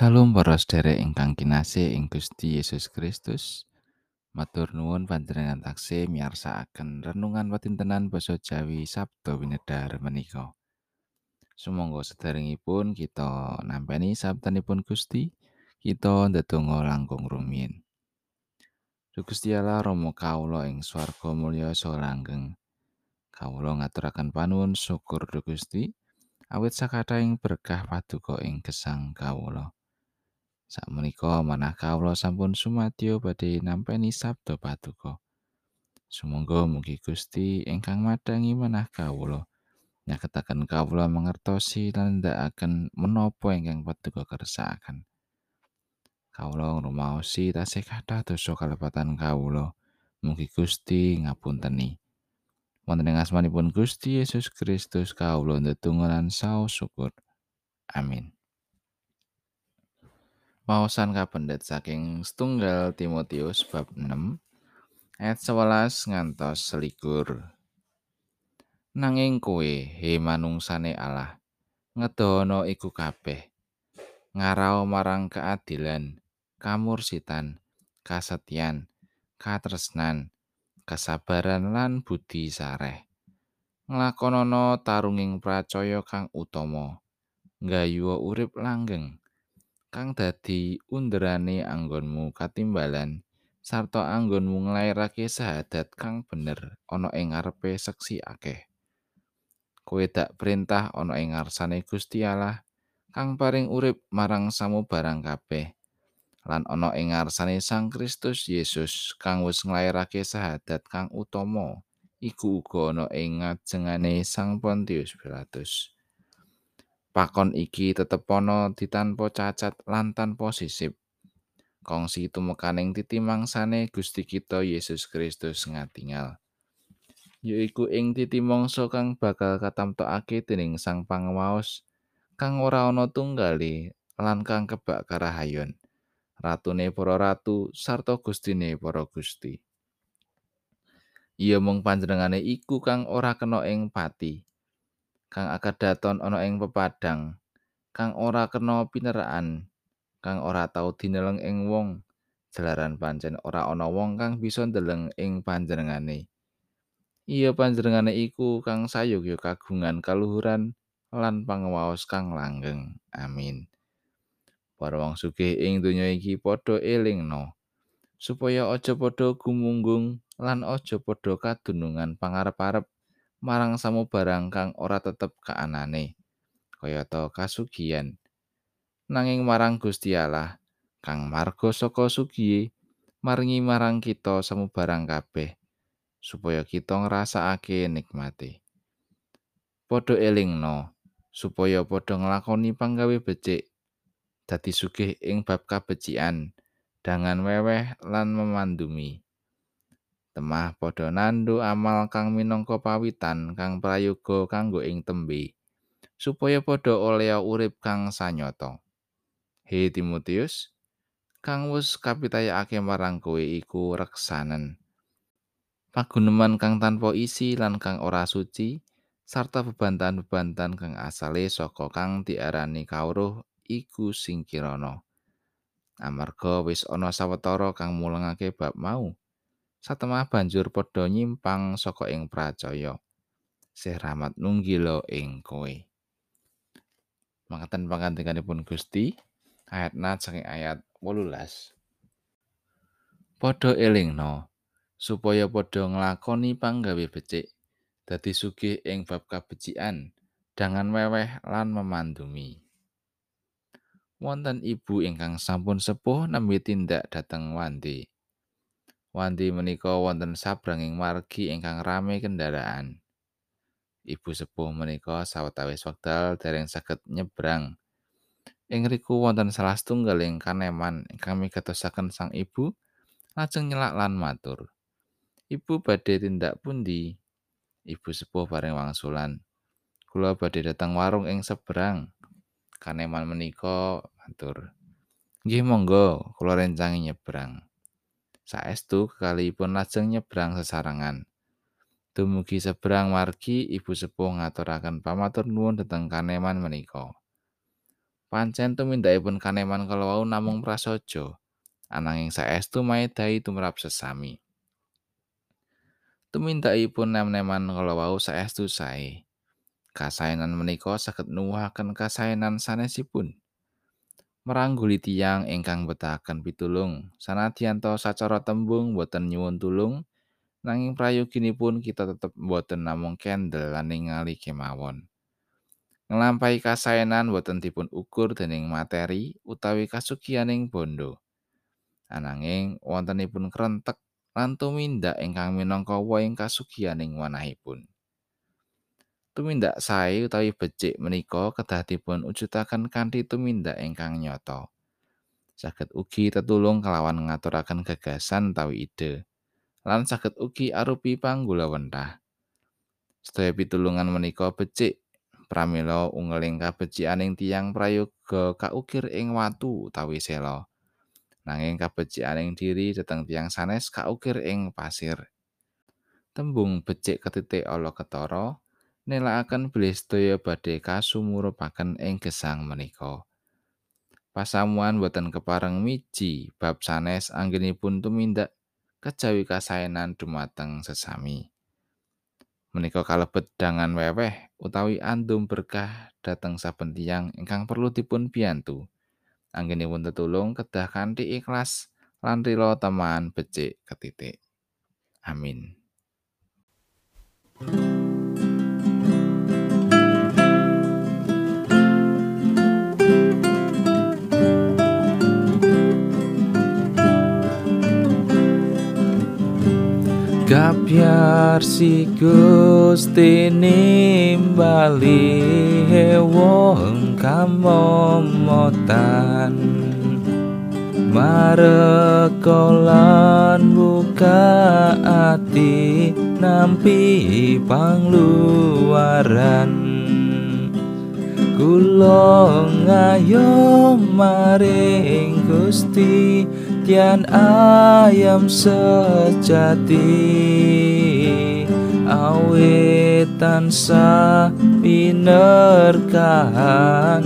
Salam para sedherek ingkang kinasih ing Gusti Yesus Kristus. Matur nuwun panjenengan taksih miyarsakaken renungan patintenan basa Jawi Sabda winedhar menika. Sumangga sederengipun kita nampi sabdanipun Gusti, kita ndedonga langkung rumiyin. Gusti Allah Rama kawula ing swarga mulya saha langgeng. Kawula ngaturaken panuwun syukur Gusti awit sakathahing berkah paduka ing gesang kawula. Sakmenika manah kawula sampun sumadyo badhe nampi sabda paduka. Sumangga mugi Gusti ingkang madangi manah kawula nyaketaken kawula mangertosi lan ndakaken menapa ingkang paduka kersakaken. Kawula ngrumaosi tasih kathah dosa kalepatan kawula. Mugi Gusti ngapunteni. Wonten ing asmanipun Gusti Yesus Kristus kawula ndedonga lan saos syukur. Amin. Maosan kapendet saking setunggal Timotius bab 6 ayat 11 ngantos selikur. Nanging kowe he manungsane Allah ngedono iku kabeh ngarao marang keadilan, kamursitan, kasetyan, katresnan, kesabaran lan budi sareh. Nglakonono tarunging pracaya kang utama, nggayuh urip langgeng. Kang dadi underane anggonmu katimbalan sarta anggonmu nglairake sahadat kang bener ana ing ngarepe seksi akeh. Kowe dak perintah ana ing ngarsane Gusti Allah kang paring urip marang samu barang kabeh lan ana ing ngarsane Sang Kristus Yesus kang wis nglairake sahadat kang utama iku uga ana ing ngajengane Sang Pontius Pilatus. Pakon iki tetep ana ditanpa cacat lan tanpa sisip. Kongsi tumekaning titimangsane Gusti kita Yesus Kristus ngatingal. Yaiku ing titimangsa kang bakal katamtokake dening Sang Pangwaos kang ora ana tunggale lan kang kebak karahayon. Ratune para ratu sarta gustine para gusti. Iya mung panjenengane iku kang ora kena ing pati. Kang akadaton ana ing pepadang. Kang ora kena pineraan kang ora tau dineleng ing wong. Jalaran pancen ora ana wong kang bisa ndeleng ing panjenengane. Iya panjenengane iku kang sayogya kagungan kaluhuran lan pangawaos kang langgeng. Amin. Para wong sugih ing donya iki padha elingno. Supaya aja padha gumunggung lan aja padha kadunungan pangarep-arep marang samu barang kang ora tetep kaanane kayata kasugian nanging marang Gusti Allah kang marga saka sugiye maringi marang kita samu barang kabeh supaya kita ngrasakake nikmate. Padha elingno supaya padha nglakoni panggawe becik dadi sugih ing bab kabecikan dangan weweh lan memandumi temah padha nandu amal kang minangka pawitan kang prayoga kanggo ing tembe supaya padha oleh urip kang sanyata. He Timotius kang wis kapitayakake marang kowe iku reksanen. Paguneman kang tanpa isi lan kang ora suci sarta bebantan-bebantan kang asale saka kang diarani kawruh iku sing kirana. Amarga wis ana sawetara kang mulangake bab mau satemah banjur padha nyimpang saka ing pracaya. Sih rahmat nunggila ing kowe. Mangkaten pangandikanipun Gusti, ayat nat saking ayat 18. Padha elingno supaya padha nglakoni panggawe becik dadi sugih ing bab kabecikan dangan weweh lan memandumi. Wonten ibu ingkang sampun sepuh nembe tindak dhateng wandi. Wandi menika wonten sabranging margi ingkang rame kendaraan. Ibu sepuh menika sawetawis wekdal dereng saged nyebrang. Ing riku wonten salah setunggaling kaneman ingkang migatosaken sang ibu lajeng nyelak lan matur. Ibu badhe tindak pundi? Ibu sepuh bareng wangsulan. Kula badhe dateng warung ing seberang. Kaneman menika matur. Nggih monggo, kula rencangi nyebrang. Saestu kekalipun lajeng nyebrang sesarangan. Dumugi seberang margi, ibu sepuh ngaturaken pamatur nuwun dhateng kaneman menika. Pancen tumindakipun kaneman kala wau namung prasaja, ananging saestu maedhai tumrap sesami. Tumindakipun nem-neman kala wau saestu sae. Kasaenan menika saged nuwuhaken kasaenan sanesipun. Merangguli tiyang ingkang betahaken pitulung, sanadyan to sacara tembung boten nyuwun tulung, nanging prayoginipun kita tetep boten namung kendel lan ningali kemawon. Nglampahi kasaenan boten dipun ukur dening materi utawi kasugianing bondo. Ananging wontenipun krentek lan tumindak ingkang minangka woing kasugianing wanahipun. Tumindak sae utawi becik menika kedah dipun wujudaken kanthi tumindak ingkang nyata. Saged ugi tetulung kelawan ngaturaken gagasan utawi ide. Lan saged ugi arupi panggulawentah. Sedaya pitulungan menika becik pramila ungeling kabecianing tiyang prayoga kaukir ing watu utawi sela. Nanging kabecianing diri dhateng tiyang sanes kaukir ing pasir. Tembung becik ketitik ala ketara nelakaken sedaya badhe kasumurupaken ing gesang menika. Pasamuan boten kepareng miji bab sanes anggenipun tumindak kejawi kasaenan dumateng sesami. Menika kalebet dangan weweh utawi andum berkah dhateng saben tiyang ingkang perlu dipun biyantu. Anggenipun tetulung kedah kanthi ikhlas lan rila teman becik ketitik. Amin. Gapyar si Gusti nimbali wong kamomotan Marekolan buka ati nampi pangluaran. Kulo ngayo maring Gusti Tian ayam sejati Awet tansa pinerkahan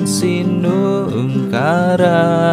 sinung kararjan